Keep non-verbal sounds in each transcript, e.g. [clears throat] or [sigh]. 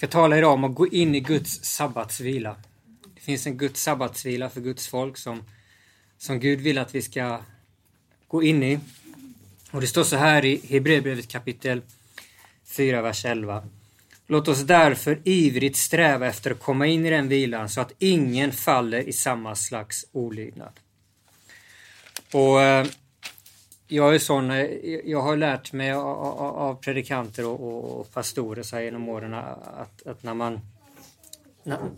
ska tala idag om att gå in i Guds sabbatsvila. Det finns en Guds sabbatsvila för Guds folk som, som Gud vill att vi ska gå in i. Och det står så här i Hebreerbrevet kapitel 4, vers 11. Låt oss därför ivrigt sträva efter att komma in i den vilan så att ingen faller i samma slags olydnad. Och eh, jag är sån, eh, jag har lärt mig av predikanter och, pastorer så här genom åren att, att när man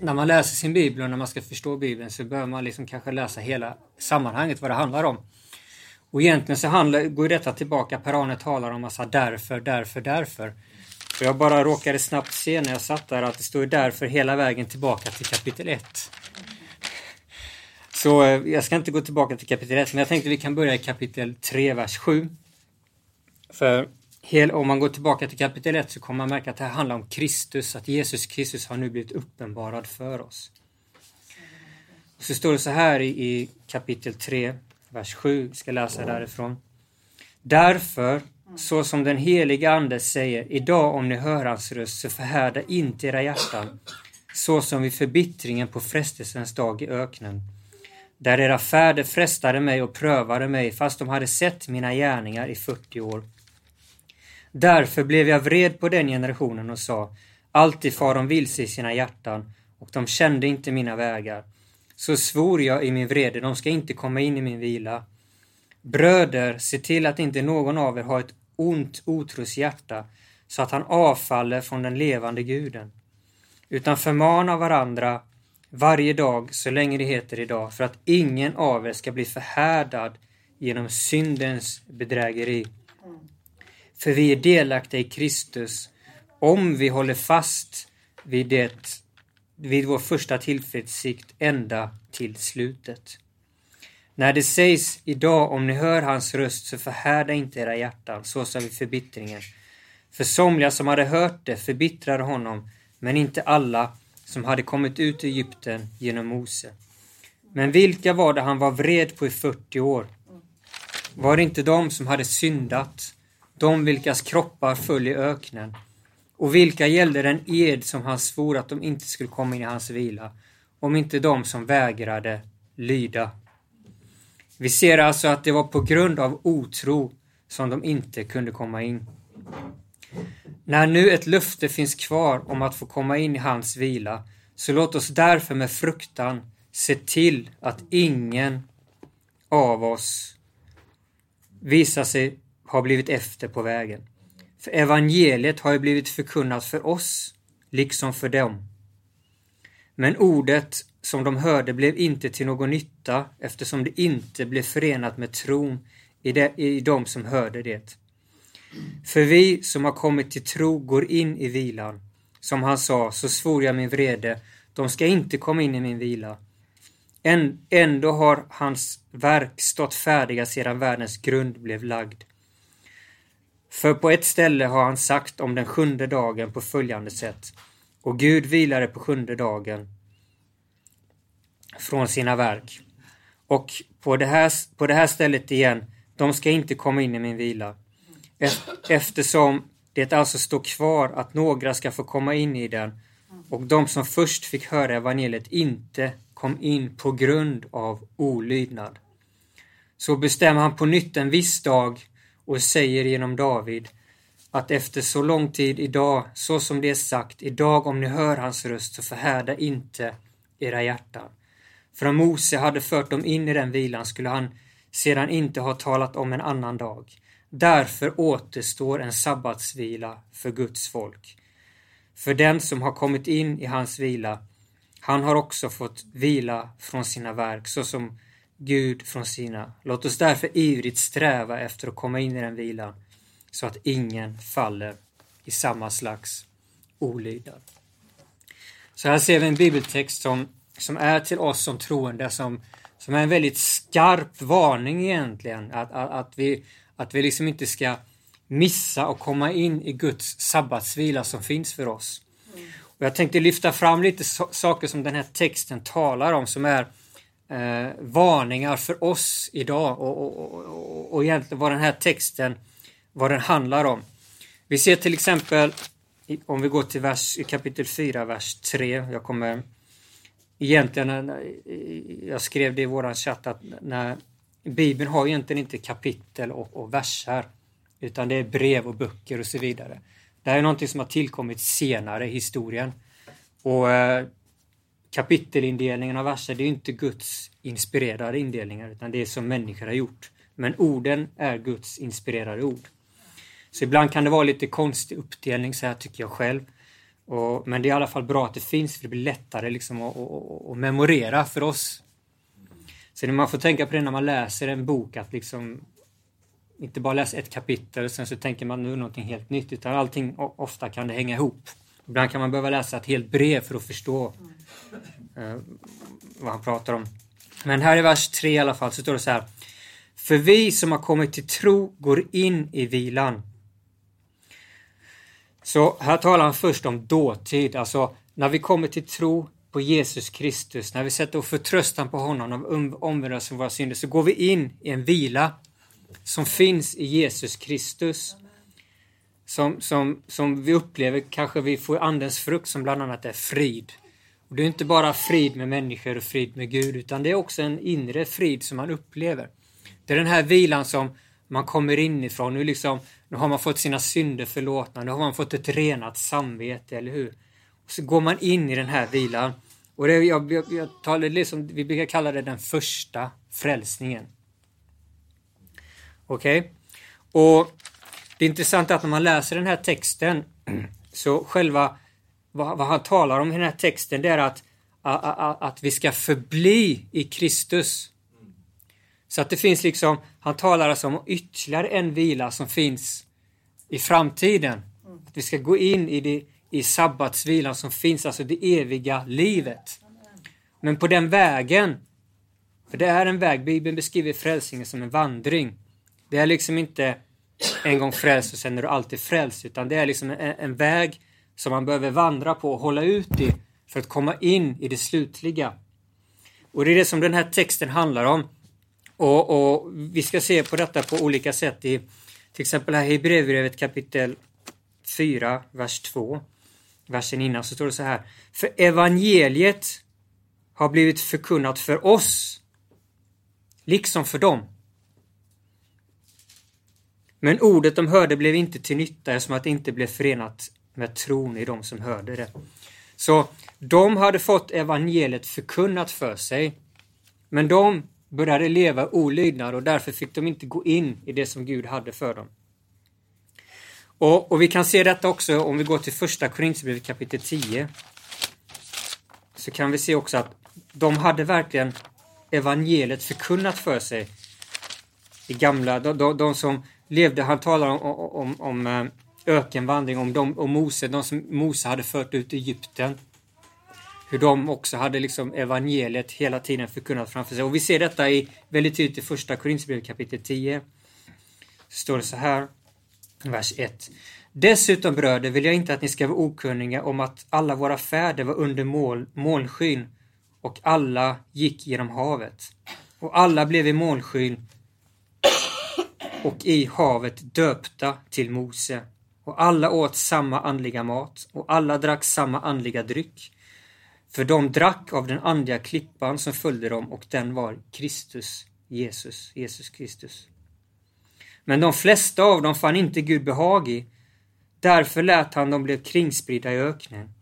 när man läser sin bibel och när man ska förstå bibeln så behöver man liksom kanske läsa hela sammanhanget vad det handlar om. Och egentligen så handlar, går detta tillbaka, Per-Arne talar om massa därför, därför, därför. Och jag bara råkade snabbt se när jag satt där att det står därför hela vägen tillbaka till kapitel 1. Så eh, jag ska inte gå tillbaka till kapitel 1, men jag tänkte vi kan börja i kapitel 3, vers 7. För om man går tillbaka till kapitel 1 så kommer man märka att det här handlar om Kristus, att Jesus Kristus har nu blivit uppenbarad för oss. Och så står det så här i, i kapitel 3, vers 7, vi ska läsa därifrån. Därför, så som den heliga Ande säger, idag om ni hör hans röst, så förhärda inte era hjärtan, så som vid förbittringen på frestelsens dag i öknen där era fäder frestade mig och prövade mig fast de hade sett mina gärningar i 40 år. Därför blev jag vred på den generationen och sa, alltid far de vilse i sina hjärtan och de kände inte mina vägar. Så svor jag i min vrede, de ska inte komma in i min vila. Bröder, se till att inte någon av er har ett ont otros hjärta så att han avfaller från den levande guden. Utan förmana varandra varje dag så länge det heter idag för att ingen av er ska bli förhärdad genom syndens bedrägeri. För vi är delaktiga i Kristus om vi håller fast vid, det, vid vår första tillförsikt ända till slutet. När det sägs idag om ni hör hans röst så förhärda inte era hjärtan, så sa vi förbittringen. För somliga som hade hört det förbittrade honom, men inte alla som hade kommit ut i Egypten genom Mose. Men vilka var det han var vred på i 40 år? Var det inte de som hade syndat, de vilkas kroppar föll i öknen? Och vilka gällde den ed som han svor att de inte skulle komma in i hans vila, om inte de som vägrade lyda? Vi ser alltså att det var på grund av otro som de inte kunde komma in. När nu ett löfte finns kvar om att få komma in i hans vila, så låt oss därför med fruktan se till att ingen av oss visar sig ha blivit efter på vägen. För evangeliet har ju blivit förkunnat för oss, liksom för dem. Men ordet som de hörde blev inte till någon nytta eftersom det inte blev förenat med tron i, de, i dem som hörde det. För vi som har kommit till tro går in i vilan. Som han sa, så svor jag min vrede, de ska inte komma in i min vila. Ändå har hans verk stått färdiga sedan världens grund blev lagd. För på ett ställe har han sagt om den sjunde dagen på följande sätt. Och Gud vilade på sjunde dagen från sina verk. Och på det här, på det här stället igen, de ska inte komma in i min vila. Eftersom det alltså står kvar att några ska få komma in i den och de som först fick höra evangeliet inte kom in på grund av olydnad. Så bestämmer han på nytt en viss dag och säger genom David att efter så lång tid idag, så som det är sagt, idag om ni hör hans röst så förhärda inte era hjärtan. För om Mose hade fört dem in i den vilan skulle han sedan inte ha talat om en annan dag. Därför återstår en sabbatsvila för Guds folk. För den som har kommit in i hans vila, han har också fått vila från sina verk, såsom Gud från sina. Låt oss därför ivrigt sträva efter att komma in i den vilan, så att ingen faller i samma slags olydnad. Så här ser vi en bibeltext som, som är till oss som troende, som, som är en väldigt skarp varning egentligen. Att, att, att vi att vi liksom inte ska missa och komma in i Guds sabbatsvila som finns för oss. Mm. Och jag tänkte lyfta fram lite so saker som den här texten talar om som är eh, varningar för oss idag och, och, och, och egentligen vad den här texten vad den handlar om. Vi ser till exempel om vi går till vers, kapitel 4, vers 3. Jag kommer egentligen, jag skrev det i våran chatt att när Bibeln har egentligen inte kapitel och, och verser, utan det är brev och böcker och så vidare. Det här är någonting som har tillkommit senare i historien. Och eh, kapitelindelningen av verser, det är inte Guds inspirerade indelningar utan det är som människor har gjort. Men orden är Guds inspirerade ord. Så ibland kan det vara lite konstig uppdelning så här tycker jag själv. Och, men det är i alla fall bra att det finns för det blir lättare liksom att, att, att memorera för oss. Så man får tänka på det när man läser en bok att liksom inte bara läsa ett kapitel och sen så tänker man nu någonting helt nytt utan allting ofta kan det hänga ihop. Ibland kan man behöva läsa ett helt brev för att förstå eh, vad han pratar om. Men här i vers 3 i alla fall så står det så här. För vi som har kommit till tro går in i vilan. Så här talar han först om dåtid, alltså när vi kommer till tro på Jesus Kristus, när vi sätter vår förtröstan på honom och omvänder oss från våra synder, så går vi in i en vila som finns i Jesus Kristus. Som, som, som vi upplever, kanske vi får andens frukt som bland annat är frid. Och Det är inte bara frid med människor och frid med Gud, utan det är också en inre frid som man upplever. Det är den här vilan som man kommer inifrån. Nu, liksom, nu har man fått sina synder förlåtna, nu har man fått ett renat samvete, eller hur? Så går man in i den här vilan. Och det, jag, jag, jag talar liksom, vi brukar kalla det den första frälsningen. Okej? Okay? Och det är intressant att när man läser den här texten [clears throat] så själva vad, vad han talar om i den här texten det är att, att, att vi ska förbli i Kristus. Så att det finns liksom, han talar alltså om ytterligare en vila som finns i framtiden. Att vi ska gå in i, det, i sabbatsvilan som finns, alltså det eviga livet. Men på den vägen, för det är en väg, Bibeln beskriver frälsningen som en vandring. Det är liksom inte en gång frälst och sen är du alltid frälst, utan det är liksom en, en väg som man behöver vandra på och hålla ut i för att komma in i det slutliga. Och det är det som den här texten handlar om. Och, och vi ska se på detta på olika sätt i till exempel här i Hebreerbrevet kapitel 4, vers 2. Versen innan så står det så här. För evangeliet har blivit förkunnat för oss, liksom för dem. Men ordet de hörde blev inte till nytta eftersom att det inte blev förenat med tron i de som hörde det. Så de hade fått evangeliet förkunnat för sig, men de började leva olydnad och därför fick de inte gå in i det som Gud hade för dem. Och, och vi kan se detta också om vi går till första Korinthierbrevet kapitel 10. Så kan vi se också att de hade verkligen evangeliet förkunnat för sig. I gamla, de, de, de som levde, han talar om, om, om eh, ökenvandring, om, de, om Mose, de som Mose hade fört ut i Egypten. Hur de också hade liksom evangeliet hela tiden förkunnat framför sig. Och vi ser detta i, väldigt tydligt i första Korinthierbrevet kapitel 10. Så står det så här, vers 1. Dessutom bröder vill jag inte att ni ska vara okunniga om att alla våra fäder var under mål, molnskyn och alla gick genom havet. Och alla blev i molnskyn och i havet döpta till Mose. Och alla åt samma andliga mat och alla drack samma andliga dryck. För de drack av den andliga klippan som följde dem och den var Kristus, Jesus, Jesus Kristus. Men de flesta av dem fann inte Gud behagig. Därför lät han dem bli kringspridda i öknen.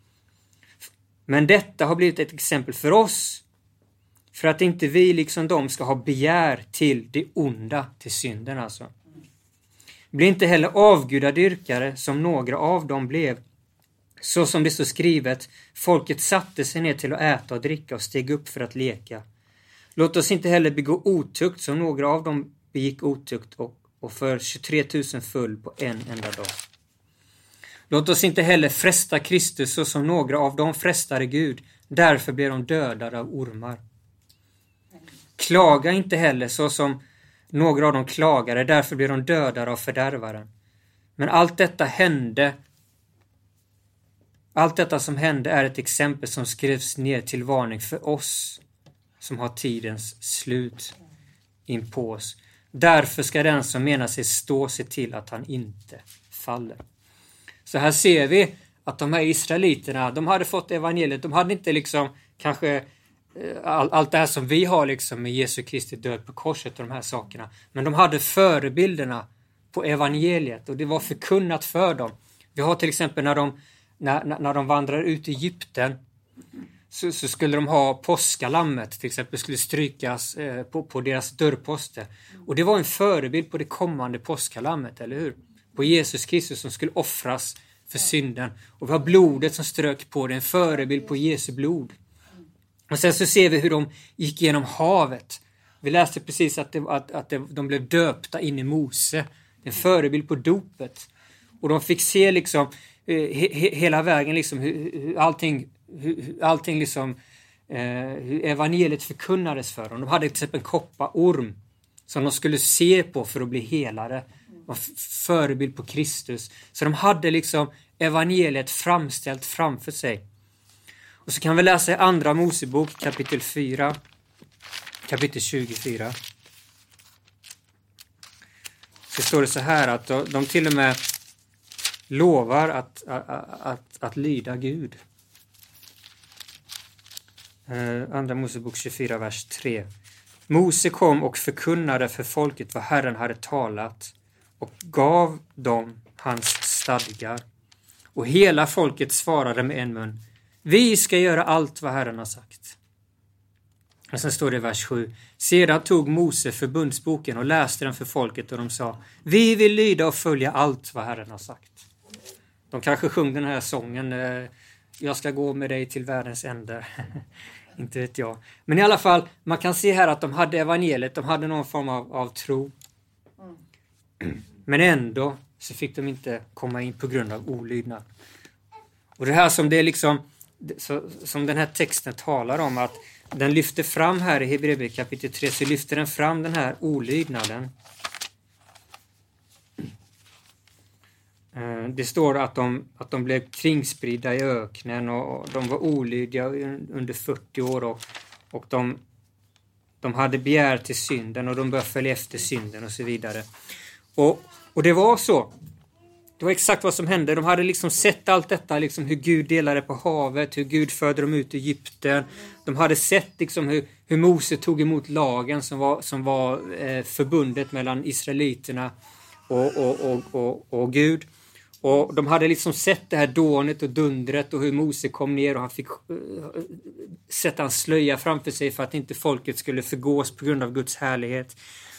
Men detta har blivit ett exempel för oss, för att inte vi liksom de ska ha begär till det onda, till synden alltså. Bli inte heller avgudadyrkare som några av dem blev. Så som det står skrivet, folket satte sig ner till att äta och dricka och steg upp för att leka. Låt oss inte heller begå otukt som några av dem begick otukt och, och för 23 000 full på en enda dag. Låt oss inte heller fresta Kristus så som några av dem frestade Gud, därför blev de dödade av ormar. Klaga inte heller så som några av dem klagade, därför blev de dödade av fördärvaren. Men allt detta hände allt detta som hände är ett exempel som skrevs ner till varning för oss som har tidens slut inpå oss. Därför ska den som menar sig stå se till att han inte faller. Så här ser vi att de här israeliterna, de hade fått evangeliet, de hade inte liksom kanske eh, all, allt det här som vi har liksom med Jesu Kristi död på korset och de här sakerna. Men de hade förebilderna på evangeliet och det var förkunnat för dem. Vi har till exempel när de, när, när de vandrar ut i Egypten så, så, skulle de ha påskalammet till exempel skulle strykas eh, på, på deras dörrposter. Och det var en förebild på det kommande påskalammet, eller hur? På Jesus Kristus som skulle offras för synden. Och vi har blodet som strök på det, en förebild på Jesu blod. Och sen så ser vi hur de gick genom havet. Vi läste precis att, det, att, att det, de blev döpta in i Mose. En förebild på dopet. Och de fick se liksom eh, he, he, hela vägen liksom hur, hur allting hur, allting liksom, eh, hur evangeliet förkunnades för dem. De hade till exempel en kopparorm som de skulle se på för att bli helare. En förebild på Kristus. Så de hade liksom evangeliet framställt framför sig. Och så kan vi läsa i Andra Mosebok kapitel 4, kapitel 24. Så står det så här att de till och med lovar att, att, att, att lyda Gud. Eh, Andra Mosebok 24, vers 3. Mose kom och förkunnade för folket vad Herren hade talat och gav dem hans stadgar. Och hela folket svarade med en mun. Vi ska göra allt vad Herren har sagt. Och sen står det i vers 7. Sedan tog Mose förbundsboken och läste den för folket och de sa Vi vill lyda och följa allt vad Herren har sagt. De kanske sjöng den här sången eh, Jag ska gå med dig till världens ände. [laughs] Inte vet jag. Men i alla fall, man kan se här att de hade evangeliet, de hade någon form av, av tro. Mm. Men ändå så fick de inte komma in på grund av olydnad. Och det här som det är liksom, som den här texten talar om att den lyfter fram här i Hebreerbrevet kapitel 3 så lyfter den fram den här olydnaden. Eh, det står att de, att de blev kringspridda i öknen och de var olydiga under 40 år och, och de, de hade begär till synden och de började följa efter synden och så vidare. Och, och det var så. Det var exakt vad som hände. De hade liksom sett allt detta, liksom hur Gud delade på havet, hur Gud förde dem ut i Egypten. De hade sett liksom hur, hur Mose tog emot lagen som var, som var eh, förbundet mellan Israeliterna och, och, och, och, och Gud. Och de hade liksom sett det här dånet och dundret och hur Mose kom ner och han fick uh, sätta en slöja framför sig för att inte folket skulle förgås på grund av Guds härlighet.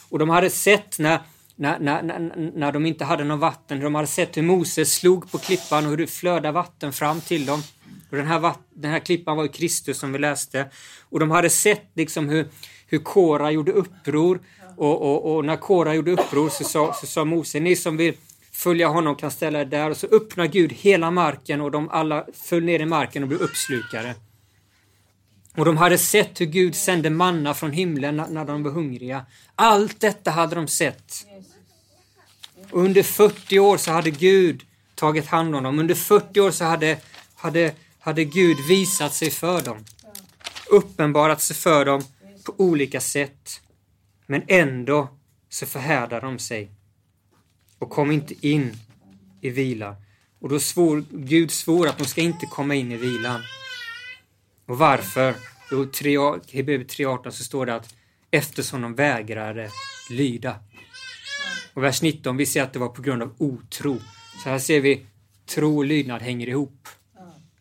Och de hade sett när, när, när, när, när de inte hade något vatten, de hade sett hur Mose slog på klippan och hur det flödade vatten fram till dem. Och den här, den här klippan var ju Kristus som vi läste. Och de hade sett liksom hur, hur Kora gjorde uppror och, och, och när Kora gjorde uppror så sa, så sa Mose, ni som vill följa honom kan ställa er där och så öppnar Gud hela marken och de alla föll ner i marken och blev uppslukade. Och de hade sett hur Gud sände manna från himlen när de var hungriga. Allt detta hade de sett. Och under 40 år så hade Gud tagit hand om dem. Under 40 år så hade, hade, hade Gud visat sig för dem. Uppenbarat sig för dem på olika sätt. Men ändå så förhärdar de sig och kom inte in i vila. Och då svor Gud svor att de ska inte komma in i vilan. Och varför? Jo, i Hebreerbrevet 3.18 så står det att eftersom de vägrade lyda. Och vers 19, vi ser att det var på grund av otro. Så här ser vi tro och lydnad hänger ihop.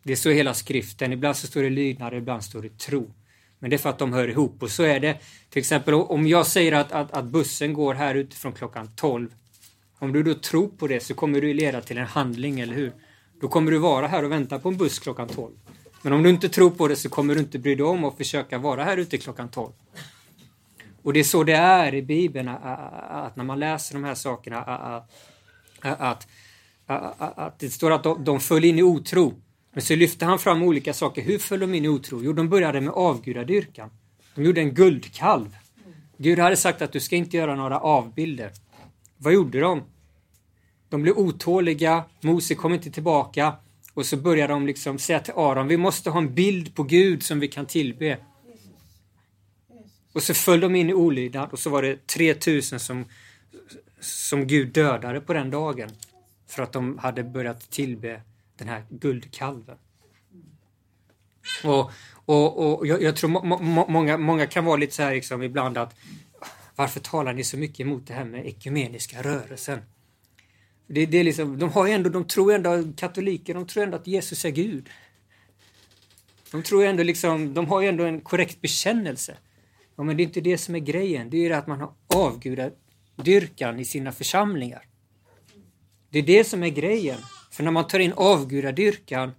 Det är så hela skriften. Ibland så står det lydnad, ibland står det tro. Men det är för att de hör ihop. Och så är det till exempel om jag säger att, att, att bussen går här utifrån klockan 12 om du då tror på det så kommer det leda till en handling, eller hur? Då kommer du vara här och vänta på en buss klockan 12. Men om du inte tror på det så kommer du inte bry dig om att försöka vara här ute klockan 12. Och det är så det är i Bibeln, att när man läser de här sakerna, att, att, att det står att de föll in i otro. Men så lyfter han fram olika saker. Hur föll de in i otro? Jo, de började med avgudadyrkan. De gjorde en guldkalv. Gud hade sagt att du ska inte göra några avbilder. Vad gjorde de? De blir otåliga, Mose kommer inte tillbaka och så börjar de liksom säga till Aron, vi måste ha en bild på Gud som vi kan tillbe. Och så föll de in i olydnad och så var det 3000 som, som Gud dödade på den dagen. För att de hade börjat tillbe den här guldkalven. Och, och, och jag, jag tror må, må, många, många kan vara lite så här liksom ibland att varför talar ni så mycket emot det här med ekumeniska rörelsen? Det, det är liksom, de, har ändå, de tror ändå, katoliker, de tror ändå att Jesus är Gud. De tror ändå liksom, de har ju ändå en korrekt bekännelse. Ja, men det är inte det som är grejen. Det är det att man har avgudadyrkan i sina församlingar. Det är det som är grejen. För när man tar in avgudadyrkan,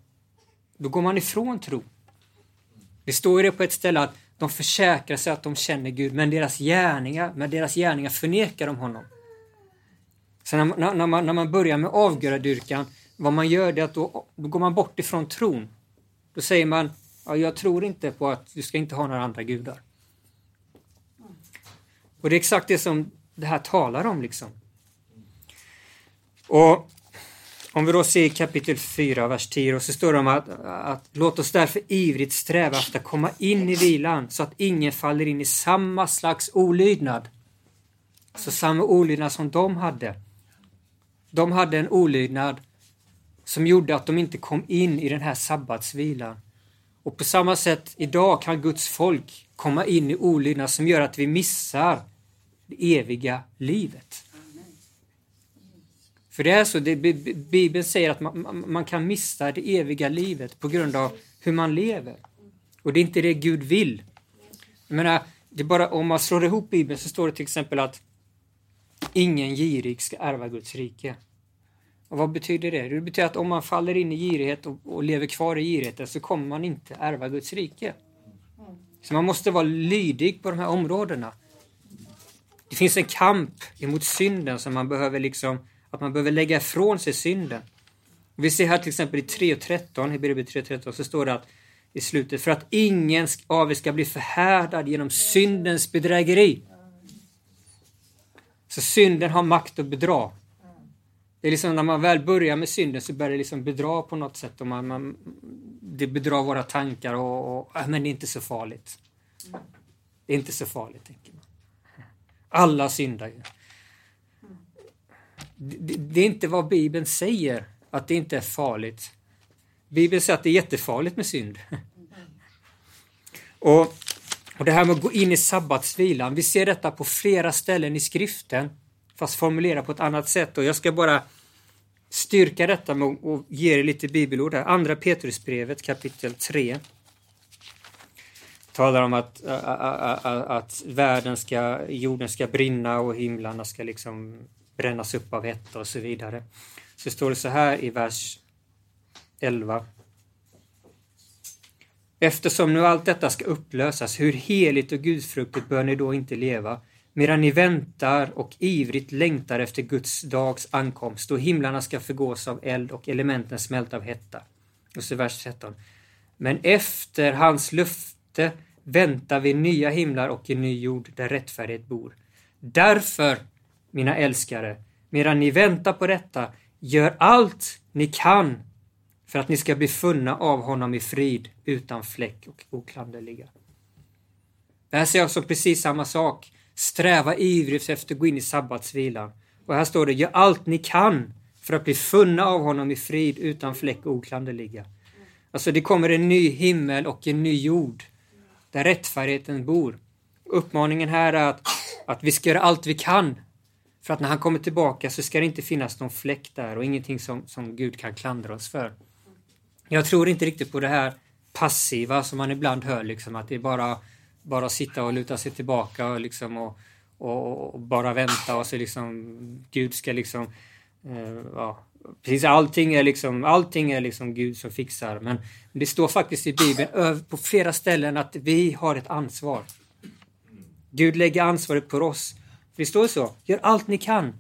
då går man ifrån tro. Det står ju det på ett ställe att de försäkrar sig att de känner Gud, men deras gärningar, men deras gärningar förnekar de honom. Så när, när, när, man, när man börjar med avgudadyrkan, vad man gör är att då, då går man bort ifrån tron. Då säger man, ja, jag tror inte på att du ska inte ha några andra gudar. Och det är exakt det som det här talar om liksom. Och om vi då ser kapitel 4, vers 10, så står det om att, att låt oss därför ivrigt sträva efter att komma in i vilan så att ingen faller in i samma slags olydnad. Så samma olydnad som de hade. De hade en olydnad som gjorde att de inte kom in i den här sabbatsvilan. Och på samma sätt idag kan Guds folk komma in i olydnad som gör att vi missar det eviga livet. För det är så, det, Bibeln säger att man, man kan missa det eviga livet på grund av hur man lever. Och det är inte det Gud vill. Jag menar, det är bara, om man slår ihop Bibeln så står det till exempel att ingen girig ska ärva Guds rike. Och vad betyder det? Det betyder att om man faller in i girighet och, och lever kvar i girigheten så kommer man inte ärva Guds rike. Så man måste vara lydig på de här områdena. Det finns en kamp emot synden som man behöver liksom, att man behöver lägga ifrån sig synden. Vi ser här till exempel i 3.13, Hebreerbrevet 3.13, så står det att i slutet, för att ingen av er ska bli förhärdad genom syndens bedrägeri. Så synden har makt att bedra. Det är liksom när man väl börjar med synden så börjar det liksom bedra på något sätt. Och man, man, det bedrar våra tankar och, och äh, men det är inte så farligt. Det är inte så farligt, tänker man. Alla syndar ju. Det, det är inte vad Bibeln säger, att det inte är farligt. Bibeln säger att det är jättefarligt med synd. [laughs] Och, och det här med att gå in i sabbatsvilan, vi ser detta på flera ställen i skriften fast formulerat på ett annat sätt. Och jag ska bara styrka detta med att ge er lite bibelord här. Andra Petrusbrevet kapitel 3 talar om att, att, att världen ska, jorden ska brinna och himlarna ska liksom brännas upp av hetta och så vidare. Så står det så här i vers 11. Eftersom nu allt detta ska upplösas, hur heligt och gudfruktigt bör ni då inte leva? medan ni väntar och ivrigt längtar efter Guds dags ankomst då himlarna ska förgås av eld och elementen smälta av hetta. Och så vers 13. Men efter hans löfte väntar vi nya himlar och en ny jord där rättfärdighet bor. Därför, mina älskare, medan ni väntar på detta, gör allt ni kan för att ni ska bli funna av honom i frid, utan fläck och oklanderliga. Det här säger också precis samma sak. Sträva ivrigt efter att gå in i sabbatsvilan. Och här står det, gör allt ni kan för att bli funna av honom i frid utan fläck och oklanderliga. Alltså det kommer en ny himmel och en ny jord där rättfärdigheten bor. Uppmaningen här är att, att vi ska göra allt vi kan för att när han kommer tillbaka så ska det inte finnas någon fläck där och ingenting som, som Gud kan klandra oss för. Jag tror inte riktigt på det här passiva som man ibland hör, liksom att det är bara bara sitta och luta sig tillbaka och, liksom och, och, och bara vänta och så liksom Gud ska liksom eh, ja, precis allting är liksom allting är liksom Gud som fixar men det står faktiskt i Bibeln på flera ställen att vi har ett ansvar. Gud lägger ansvaret på oss. Det står så. Gör allt ni kan.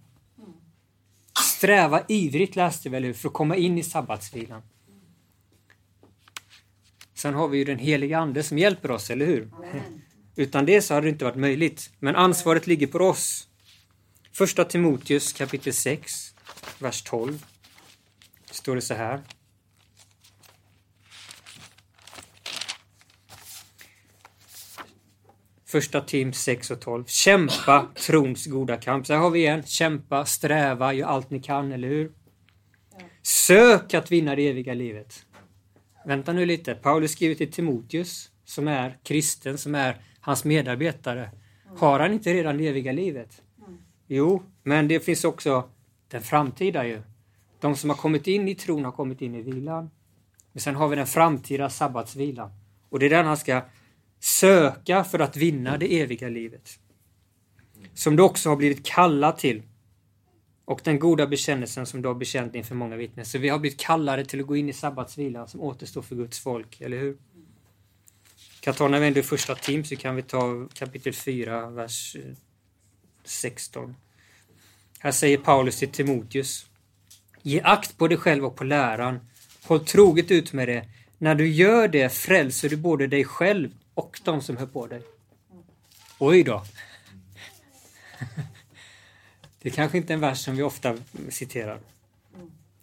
Sträva ivrigt läste vi, för att komma in i sabbatsvilan. Sen har vi ju den heliga Ande som hjälper oss, eller hur? Amen. [laughs] Utan det så hade det inte varit möjligt. Men ansvaret ligger på oss. Första Timoteus kapitel 6, vers 12. Står det så här. Första Tim 6 och 12. Kämpa trons goda kamp. Så här har vi igen. Kämpa, sträva, gör allt ni kan, eller hur? Sök att vinna det eviga livet. Vänta nu lite. Paulus skriver till Timoteus som är kristen, som är hans medarbetare. Har han inte redan det eviga livet? Jo, men det finns också den framtida ju. De som har kommit in i tron har kommit in i vilan. Men sen har vi den framtida sabbatsvilan. Och det är den han ska söka för att vinna det eviga livet. Som du också har blivit kallad till. Och den goda bekännelsen som du har bekänt inför många vittnen. Så vi har blivit kallade till att gå in i sabbatsvilan som återstår för Guds folk, eller hur? kan ta när vi ändå är första Tim så kan vi ta kapitel 4, vers eh, 16. Här säger Paulus till Timoteus. Ge akt på dig själv och på läran. Håll troget ut med det. När du gör det frälser du både dig själv och de som hör på dig. Oj då! Det är kanske inte är en vers som vi ofta citerar.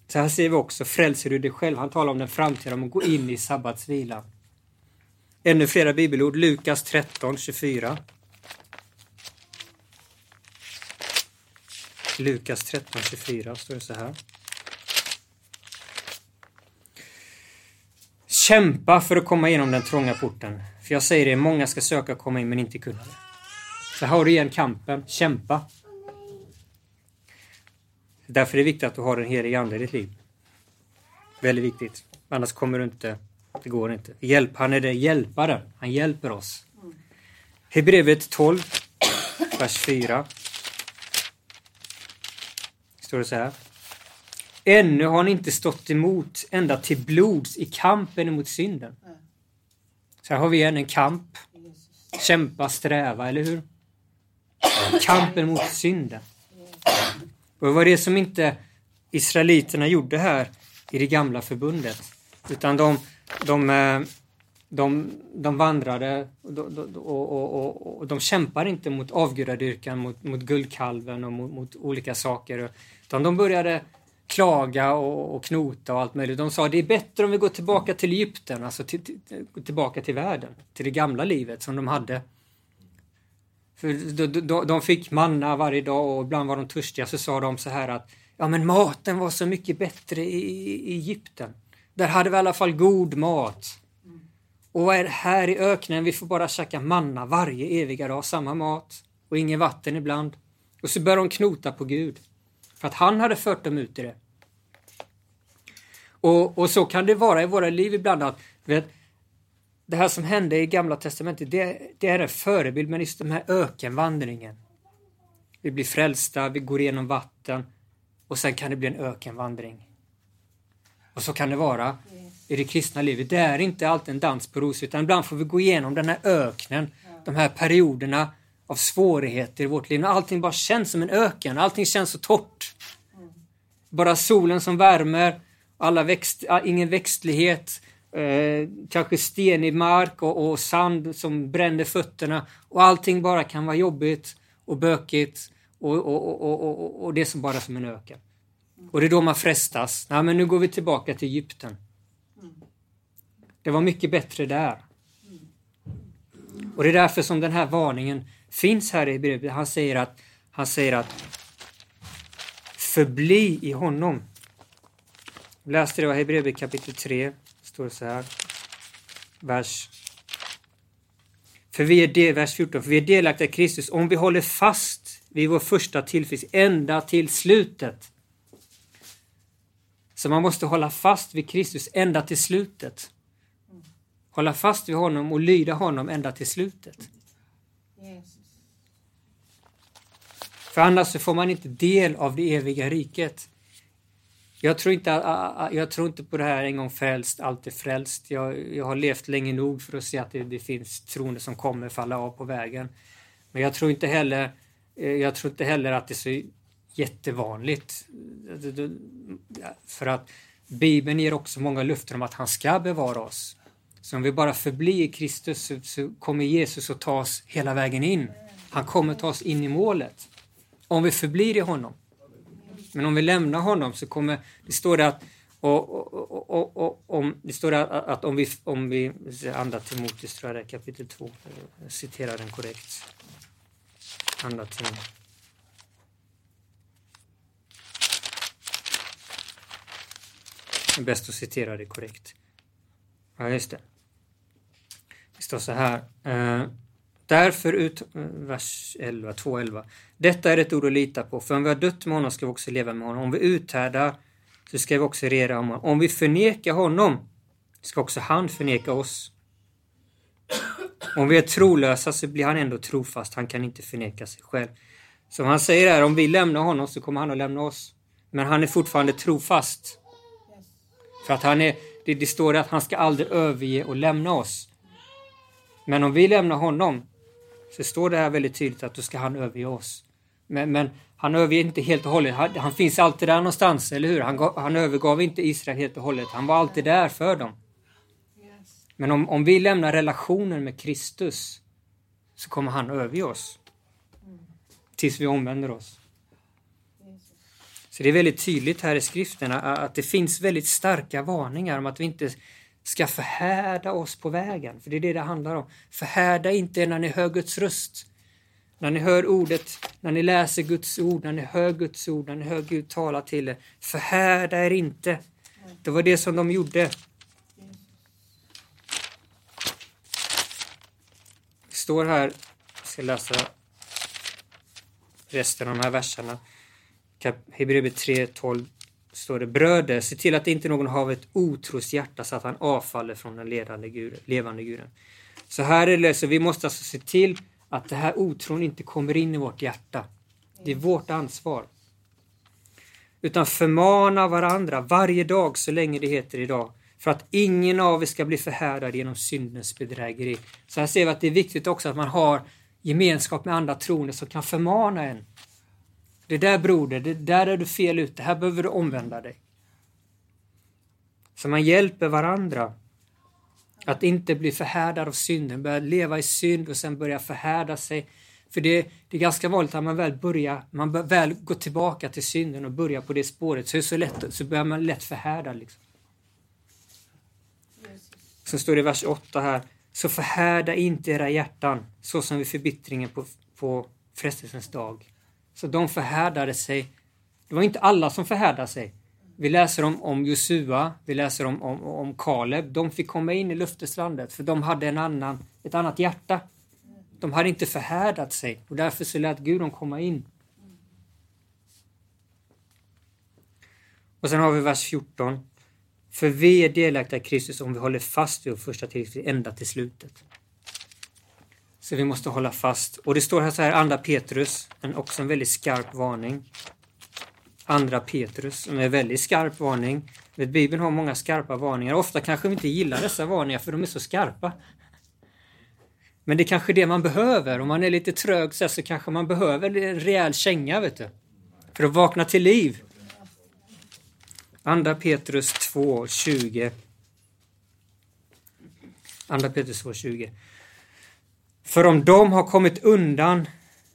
Så här säger vi också, frälser du dig själv. Han talar om den framtida, om att gå in i sabbatsvila. Ännu flera bibelord. Lukas 13, 24. Lukas 13, 24 står det så här. Kämpa för att komma igenom den trånga porten. För jag säger det, många ska söka komma in men inte kunna det. Så här har du igen kampen. Kämpa. Därför är det viktigt att du har en helig Ande i ditt liv. Väldigt viktigt. Annars kommer du inte det går inte. Hjälp, han är det hjälparen. Han hjälper oss. Hebreerbrevet 12, vers 4. Står det så här. Ännu har ni inte stått emot ända till blods i kampen mot synden. Så här har vi igen en kamp. Kämpa, sträva, eller hur? Kampen mot synden. Och det var det som inte Israeliterna gjorde här i det gamla förbundet. Utan de, de, eh, de, de vandrade och, och, och, och, de kämpade inte mot avgudadyrkan, mot, mot guldkalven och mot, mot, olika saker. Utan de började klaga och, och knota och allt möjligt. De sa det är bättre om vi går tillbaka till Egypten, alltså till, till, tillbaka till världen, till det gamla livet som de hade. För de, de, de fick manna varje dag och ibland var de törstiga så sa de så här att ja men maten var så mycket bättre i, i Egypten. Där hade vi i alla fall god mat. Och vad är det här i öknen? Vi får bara käka manna varje eviga dag, samma mat och inget vatten ibland. Och så börjar de knota på Gud. För att han hade fört dem ut i det. Och, och så kan det vara i våra liv ibland att vet, det här som hände i Gamla Testamentet, det, det är en förebild, men just den här ökenvandringen. Vi blir frälsta, vi går igenom vatten och sen kan det bli en ökenvandring. Och så kan det vara i det kristna livet. Det är inte alltid en dans på rosor utan ibland får vi gå igenom den här öknen, de här perioderna av svårigheter i vårt liv. När allting bara känns som en öken, allting känns så torrt. Bara solen som värmer, alla växt, ingen växtlighet, eh, kanske stenig mark och, och, sand som bränner fötterna. Och allting bara kan vara jobbigt och bökigt och, och, och, och det är som bara som en öken. Och det är då man frestas. Nej, men nu går vi tillbaka till Egypten. Det var mycket bättre där. Och det är därför som den här varningen finns här i brevet. Han säger att, han säger att förbli i honom. Jag läste det i Hebreerbrevet kapitel 3. Står det så här. Vers för vi är del, vers 14, för vi är delaktiga i Kristus om vi håller fast vid vår första tillfrisk ända till slutet. Så man måste hålla fast vid Kristus ända till slutet. Hålla fast vid honom och lyda honom ända till slutet. För annars så får man inte del av det eviga riket. Jag tror inte, jag tror inte på det här en gång frälst, alltid frälst. Jag, jag har levt länge nog för att se att det, det finns troende som kommer falla av på vägen. Men jag tror inte heller, eh, jag tror inte heller att det är så jättevanligt. Alltså, för att Bibeln ger också många löften om att han ska bevara oss. Så om vi bara förblir i Kristus så kommer Jesus att ta oss hela vägen in. Han kommer ta oss in i målet. Om vi förblir i honom. Men om vi lämnar honom så kommer, det står det att och, och, och, och, om, det står att, att om vi, om vi andra Timoteus tror jag det är kapitel 2, jag citerar den korrekt. Andra Timoteus. Det är bäst att citera det korrekt. Ja, just det. Det står så här. Eh, därför ut, eh, vers 11, 2.11. Detta är ett ord att lita på, för om vi har dött med honom ska vi också leva med honom. Om vi uthärdar så ska vi också regera om honom. Om vi förnekar honom ska också han förneka oss. Om vi är trolösa så blir han ändå trofast, han kan inte förneka sig själv. Som han säger här, om vi lämnar honom så kommer han att lämna oss. Men han är fortfarande trofast. För att han är, det, det står att han ska aldrig överge och lämna oss. Men om vi lämnar honom så står det här väldigt tydligt att då ska han överge oss. Men, men han överger inte helt och hållet. Han, han, finns alltid där någonstans, eller hur? Han, han övergav inte Israel helt och hållet. Han var alltid där för dem. Men om, om vi lämnar relationen med Kristus så kommer han överge oss. Tills vi omvänder oss. Så det är väldigt tydligt här i skrifterna att det finns väldigt starka varningar om att vi inte ska förhärda oss på vägen. För det är det det handlar om. Förhärda inte när ni hör Guds röst. När ni hör ordet, när ni läser Guds ord, när ni hör Guds ord, när ni hör Gud tala till er. Förhärda er inte. Det var det som de gjorde. Det står här, jag ska läsa resten av de här verserna. Hebreerbrevet 3, 12 står det Bröder, se till att inte någon har ett otroshjärta så att han avfaller från den ledande guden, levande guden. Så här är det, så vi måste alltså se till att det här otron inte kommer in i vårt hjärta. Det är vårt ansvar. Utan förmana varandra varje dag så länge det heter idag. För att ingen av er ska bli förhärdad genom syndens bedrägeri. Så här ser vi att det är viktigt också att man har gemenskap med andra troende som kan förmana en. Det där broder, det där är du fel ute, här behöver du omvända dig. Så man hjälper varandra. Att inte bli förhärdad av synden, börja leva i synd och sen börja förhärda sig. För det, det är ganska vanligt att man väl börjar, man väl går tillbaka till synden och börjar på det spåret så är det så lätt, så börjar man lätt förhärda. Liksom. Så står det i vers 8 här. Så förhärda inte era hjärtan så som vid förbittringen på, på frestelsens dag. Så de förhärdade sig. Det var inte alla som förhärdade sig. Vi läser om, om Josua, vi läser om, om, om Kaleb. De fick komma in i löfteslandet för de hade en annan, ett annat hjärta. De hade inte förhärdat sig och därför så lät Gud dem komma in. Och sen har vi vers 14. För vi är delaktiga i Kristus om vi håller fast vid vår första tillväxt ända till slutet. Så vi måste hålla fast. Och det står här så här, andra Petrus, en, också en väldigt skarp varning. Andra Petrus, som är en väldigt skarp varning. Bibeln har många skarpa varningar. Ofta kanske vi inte gillar dessa varningar för de är så skarpa. Men det är kanske det man behöver. Om man är lite trög så, så kanske man behöver en rejäl känga, vet du. För att vakna till liv. Andra Petrus 2, 20. Andra Petrus 2, 20. För om de har kommit undan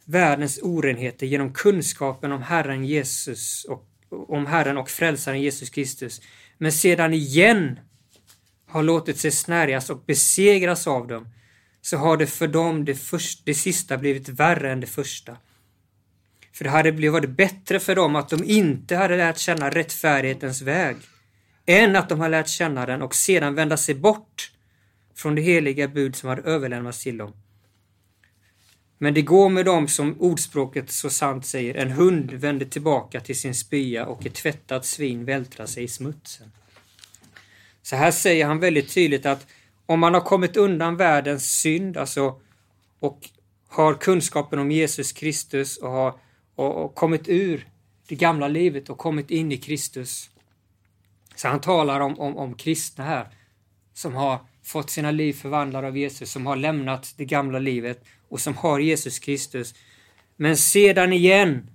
världens orenheter genom kunskapen om Herren Jesus och om Herren och frälsaren Jesus Kristus, men sedan igen har låtit sig snärjas och besegras av dem, så har det för dem det, först, det sista blivit värre än det första. För det hade blivit bättre för dem att de inte hade lärt känna rättfärdighetens väg, än att de har lärt känna den och sedan vända sig bort från det heliga bud som hade överlämnats till dem. Men det går med dem som ordspråket så sant säger, en hund vänder tillbaka till sin spya och ett tvättat svin vältrar sig i smutsen. Så här säger han väldigt tydligt att om man har kommit undan världens synd, alltså och har kunskapen om Jesus Kristus och har och, och kommit ur det gamla livet och kommit in i Kristus. Så han talar om, om, om kristna här som har fått sina liv förvandlade av Jesus, som har lämnat det gamla livet och som har Jesus Kristus. Men sedan igen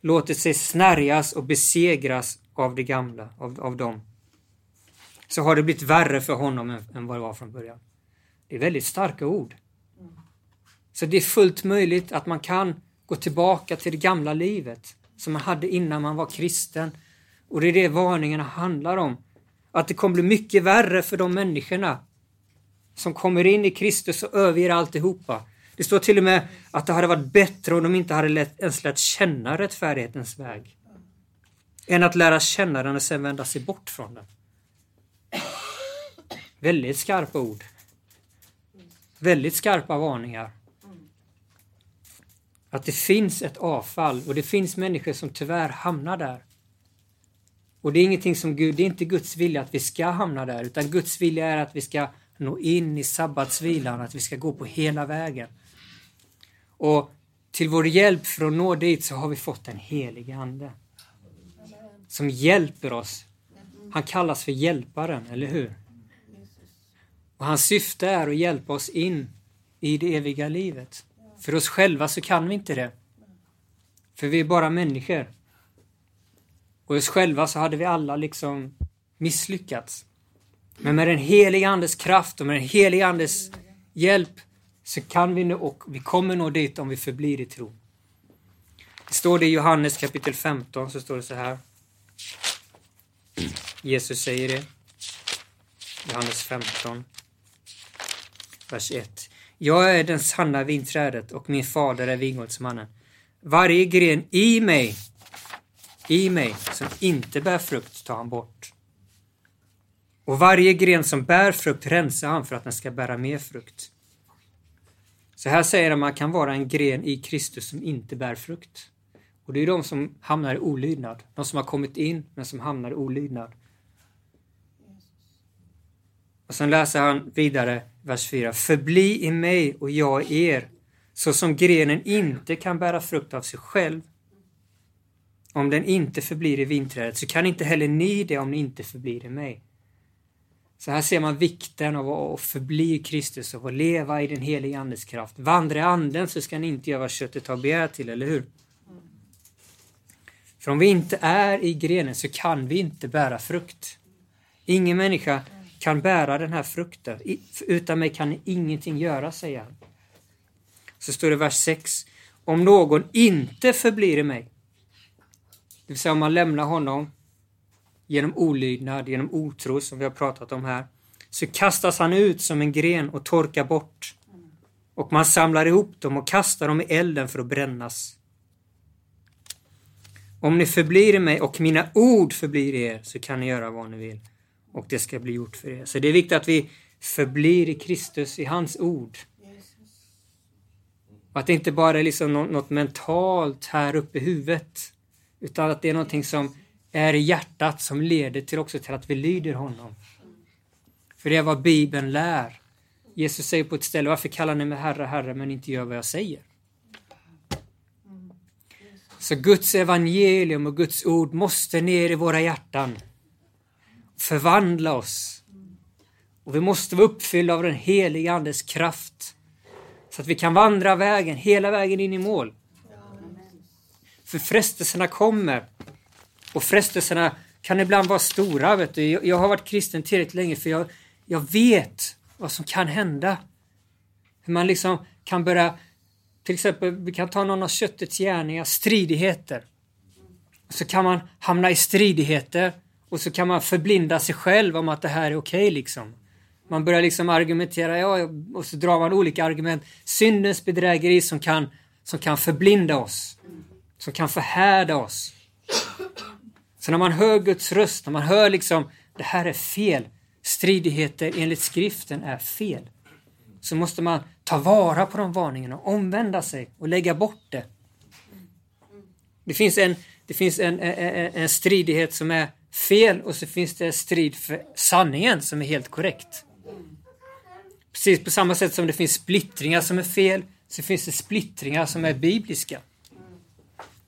låter sig snärjas och besegras av det gamla, av, av dem. Så har det blivit värre för honom än, än vad det var från början. Det är väldigt starka ord. Så det är fullt möjligt att man kan gå tillbaka till det gamla livet som man hade innan man var kristen. Och det är det varningarna handlar om. Att det kommer bli mycket värre för de människorna som kommer in i Kristus och överger alltihopa. Det står till och med att det hade varit bättre om de inte hade lätt, ens lärt känna rättfärdighetens väg. Än att lära känna den och sen vända sig bort från den. väldigt skarpa ord. Väldigt skarpa varningar. Att det finns ett avfall och det finns människor som tyvärr hamnar där. Och det är ingenting som Gud, det är inte Guds vilja att vi ska hamna där, utan Guds vilja är att vi ska nå in i sabbatsvilan, att vi ska gå på hela vägen. Och till vår hjälp för att nå dit så har vi fått en helig Ande. Som hjälper oss. Han kallas för hjälparen, eller hur? Och hans syfte är att hjälpa oss in i det eviga livet. För oss själva så kan vi inte det. För vi är bara människor. Och oss själva så hade vi alla liksom misslyckats. Men med den heliga Andes kraft och med den heliga Andes hjälp så kan vi nå och vi kommer nå dit om vi förblir i tro. Det står det i Johannes kapitel 15, så står det så här. Jesus säger det. Johannes 15, vers 1. Jag är den sanna vinträdet och min fader är vingårdsmannen. Varje gren i mig, i mig, som inte bär frukt tar han bort. Och varje gren som bär frukt rensar han för att den ska bära mer frukt. Så här säger han att man kan vara en gren i Kristus som inte bär frukt. Och det är de som hamnar i olydnad. De som har kommit in men som hamnar i olydnad. Och sen läser han vidare vers 4. Förbli i mig och jag i er, så som grenen inte kan bära frukt av sig själv. Om den inte förblir i vinträdet så kan inte heller ni det om ni inte förblir i mig. Så här ser man vikten av att förbli Kristus och att leva i den heliga Andes kraft. Vandra i Anden så ska ni inte göra vad köttet har begär till, eller hur? För om vi inte är i grenen så kan vi inte bära frukt. Ingen människa kan bära den här frukten. Utan mig kan ni ingenting göra, säger han. Så står det i vers 6. Om någon inte förblir i mig, det vill säga om man lämnar honom genom olydnad, genom otro som vi har pratat om här, så kastas han ut som en gren och torkar bort. Och man samlar ihop dem och kastar dem i elden för att brännas. Om ni förblir i mig och mina ord förblir i er så kan ni göra vad ni vill och det ska bli gjort för er. Så det är viktigt att vi förblir i Kristus, i hans ord. Och att det inte bara är liksom något mentalt här uppe i huvudet, utan att det är någonting som är i hjärtat som leder till också till att vi lyder honom. För det är vad Bibeln lär. Jesus säger på ett ställe, varför kallar ni mig Herre, Herre, men inte gör vad jag säger? Så Guds evangelium och Guds ord måste ner i våra hjärtan. Förvandla oss. Och vi måste vara uppfyllda av den heliga Andes kraft. Så att vi kan vandra vägen, hela vägen in i mål. För frestelserna kommer. Och frestelserna kan ibland vara stora. Vet du. Jag har varit kristen tillräckligt länge för jag, jag vet vad som kan hända. Hur man liksom kan börja, till exempel, vi kan ta någon av köttets gärningar, stridigheter. Så kan man hamna i stridigheter och så kan man förblinda sig själv om att det här är okej okay, liksom. Man börjar liksom argumentera, ja, och så drar man olika argument. Syndens bedrägeri som kan, som kan förblinda oss. Som kan förhärda oss. Så när man hör Guds röst, när man hör liksom, det här är fel. Stridigheter enligt skriften är fel. Så måste man ta vara på de varningarna, omvända sig och lägga bort det. Det finns en, det finns en, en, en stridighet som är fel och så finns det strid för sanningen som är helt korrekt. Precis på samma sätt som det finns splittringar som är fel så finns det splittringar som är bibliska.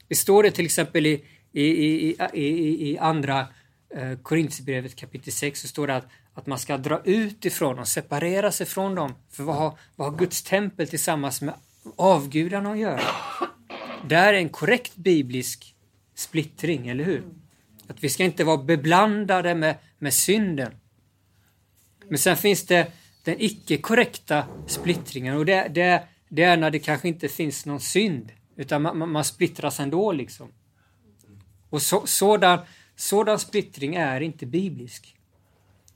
Det står det till exempel i, i, i, i, i andra eh, Korinthierbrevet kapitel 6 så står det att, att man ska dra ut ifrån dem, separera sig från dem. För vad har, vad har Guds tempel tillsammans med avgudarna att göra? Det är en korrekt biblisk splittring, eller hur? Att vi ska inte vara beblandade med, med synden. Men sen finns det den icke korrekta splittringen och det, det, det är när det kanske inte finns någon synd. Utan man, man splittras ändå liksom. Och så, sådan, sådan splittring är inte biblisk.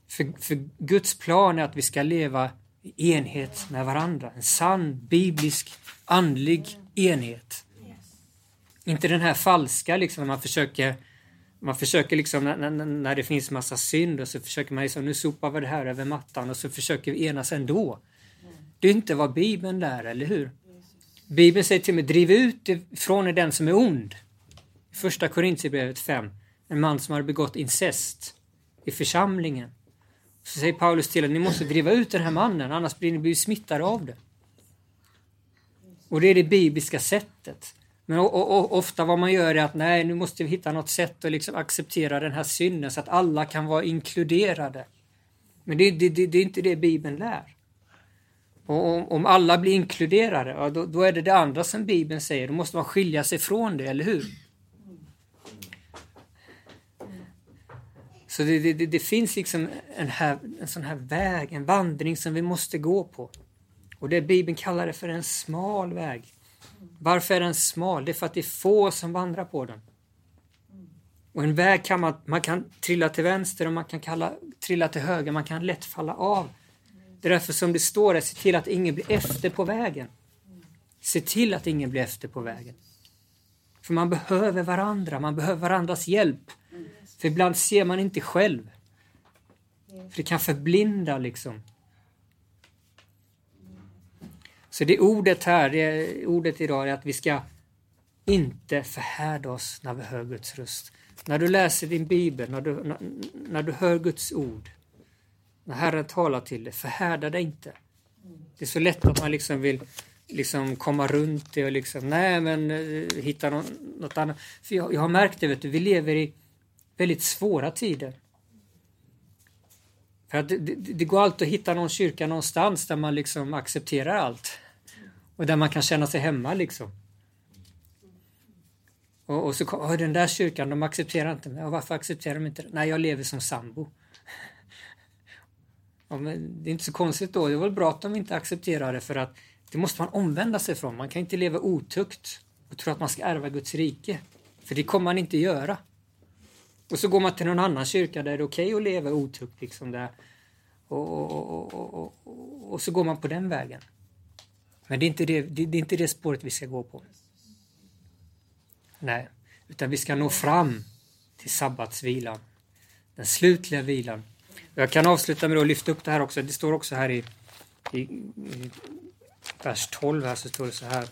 För, för Guds plan är att vi ska leva i enhet med varandra. En sann biblisk andlig enhet. Inte den här falska liksom, när man försöker Man försöker liksom när, när, när det finns massa synd och så försöker man liksom, nu sopar vi det här över mattan och så försöker vi enas ändå. Det är inte vad Bibeln lär, eller hur? Bibeln säger till mig, driv ut ifrån den som är ond. Första Korintierbrevet 5. En man som har begått incest i församlingen. Så säger Paulus till att ni måste driva ut den här mannen, annars blir ni smittade av det. Och det är det bibliska sättet. Men och, och, ofta vad man gör är att nej, nu måste vi hitta något sätt att liksom acceptera den här synden så att alla kan vara inkluderade. Men det, det, det, det är inte det Bibeln lär. Och om, om alla blir inkluderade, ja, då, då, är det det andra som Bibeln säger. Då måste man skilja sig från det, eller hur? Så det, det, det, finns liksom en, här, en sån här väg, en vandring som vi måste gå på. Och det Bibeln kallar det för en smal väg. Varför är den smal? Det är för att det är få som vandrar på den. Och en väg kan man, man kan trilla till vänster och man kan kalla, trilla till höger, man kan lätt falla av. Det är därför som det står där, se till att ingen blir efter på vägen. Se till att ingen blir efter på vägen. För man behöver varandra, man behöver varandras hjälp. För ibland ser man inte själv. För det kan förblinda liksom. Så det ordet här, det ordet idag är att vi ska inte förhärda oss när vi hör Guds röst. När du läser din bibel, när du, när, när du hör Guds ord, när Herren talar till dig, förhärda dig inte. Det är så lätt att man liksom vill liksom komma runt det och liksom, nej men eh, hitta något, något annat. För jag, jag har märkt det, vet du, vi lever i väldigt svåra tider. För att det, det, det, går alltid att hitta någon kyrka någonstans där man liksom accepterar allt. Och där man kan känna sig hemma liksom. Och, och så kommer den där kyrkan, de accepterar inte mig. Och varför accepterar de inte det? Nej, jag lever som sambo. ja, men det är inte så konstigt då. Det är väl bra att de inte accepterar det för att det måste man omvända sig från. Man kan inte leva otukt och tro att man ska ärva Guds rike. För det kommer man inte göra. Och så går man till någon annan kyrka där det är okej okay att leva otukt. Liksom där. Och, och, och, och, så går man på den vägen. Men det är, inte det, det, det är inte det spåret vi ska gå på. Nej, utan vi ska nå fram till sabbatsvilan. Den slutliga vilan. Jag kan avsluta med att lyfta upp det här också. Det står också här i, i, i vers 12 här så står det så här.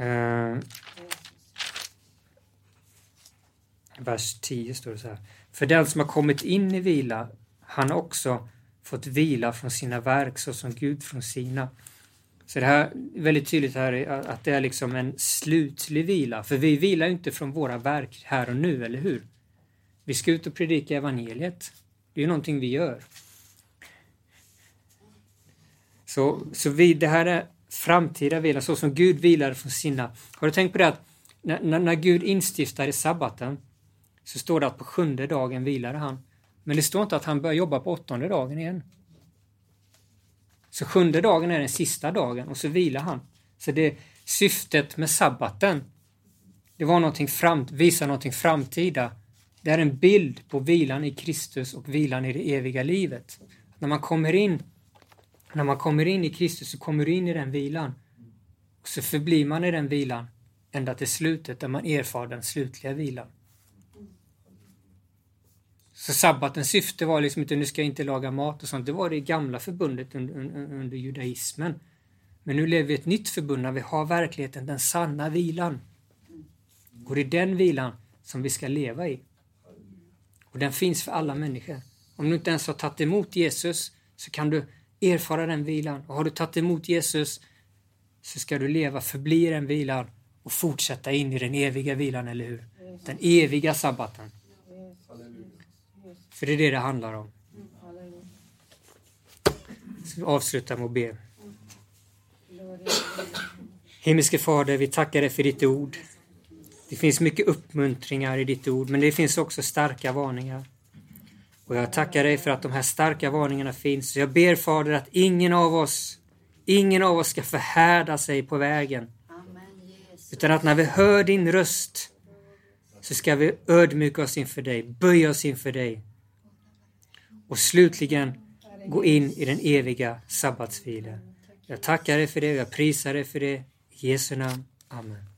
Uh, vers 10 står det så här. För den som har kommit in i vila, han har också fått vila från sina verk såsom Gud från sina. Så det här är väldigt tydligt här att det är liksom en slutlig vila. För vi vilar inte från våra verk här och nu, eller hur? Vi ska ut och predika evangeliet. Det är ju någonting vi gör. Så, så vi, det här är framtida vila, så som Gud vilade från sina. Har du tänkt på det att när, när Gud instiftade sabbaten så står det att på sjunde dagen vilade han. Men det står inte att han börjar jobba på åttonde dagen igen. Så sjunde dagen är den sista dagen och så vilar han. Så det syftet med sabbaten, det var någonting fram, visa någonting framtida. Det är en bild på vilan i Kristus och vilan i det eviga livet. När man kommer in när man kommer in i Kristus så kommer du in i den vilan. Och så förblir man i den vilan ända till slutet där man erfar den slutliga vilan. Så sabbatens syfte var liksom inte nu ska jag inte laga mat och sånt. Det var det gamla förbundet under, under judaismen. Men nu lever vi i ett nytt förbund när vi har verkligheten, den sanna vilan. Och det är den vilan som vi ska leva i. Och den finns för alla människor. Om du inte ens har tagit emot Jesus så kan du erfara den vilan. Och har du tagit emot Jesus så ska du leva förbli den vilan och fortsätta in i den eviga vilan, eller hur? Den eviga sabbaten. För det är det det handlar om. Så vi avslutar med att be. Himmelske Fader, vi tackar dig för ditt ord. Det finns mycket uppmuntringar i ditt ord, men det finns också starka varningar. Och jag tackar dig för att de här starka varningarna finns. Jag ber Fader att ingen av oss, ingen av oss ska förhärda sig på vägen. Utan att när vi hör din röst så ska vi ödmjuka oss inför dig, böja oss inför dig och slutligen gå in i den eviga sabbatsvilan. Jag tackar dig för det och jag prisar dig för det. I Jesu namn. Amen.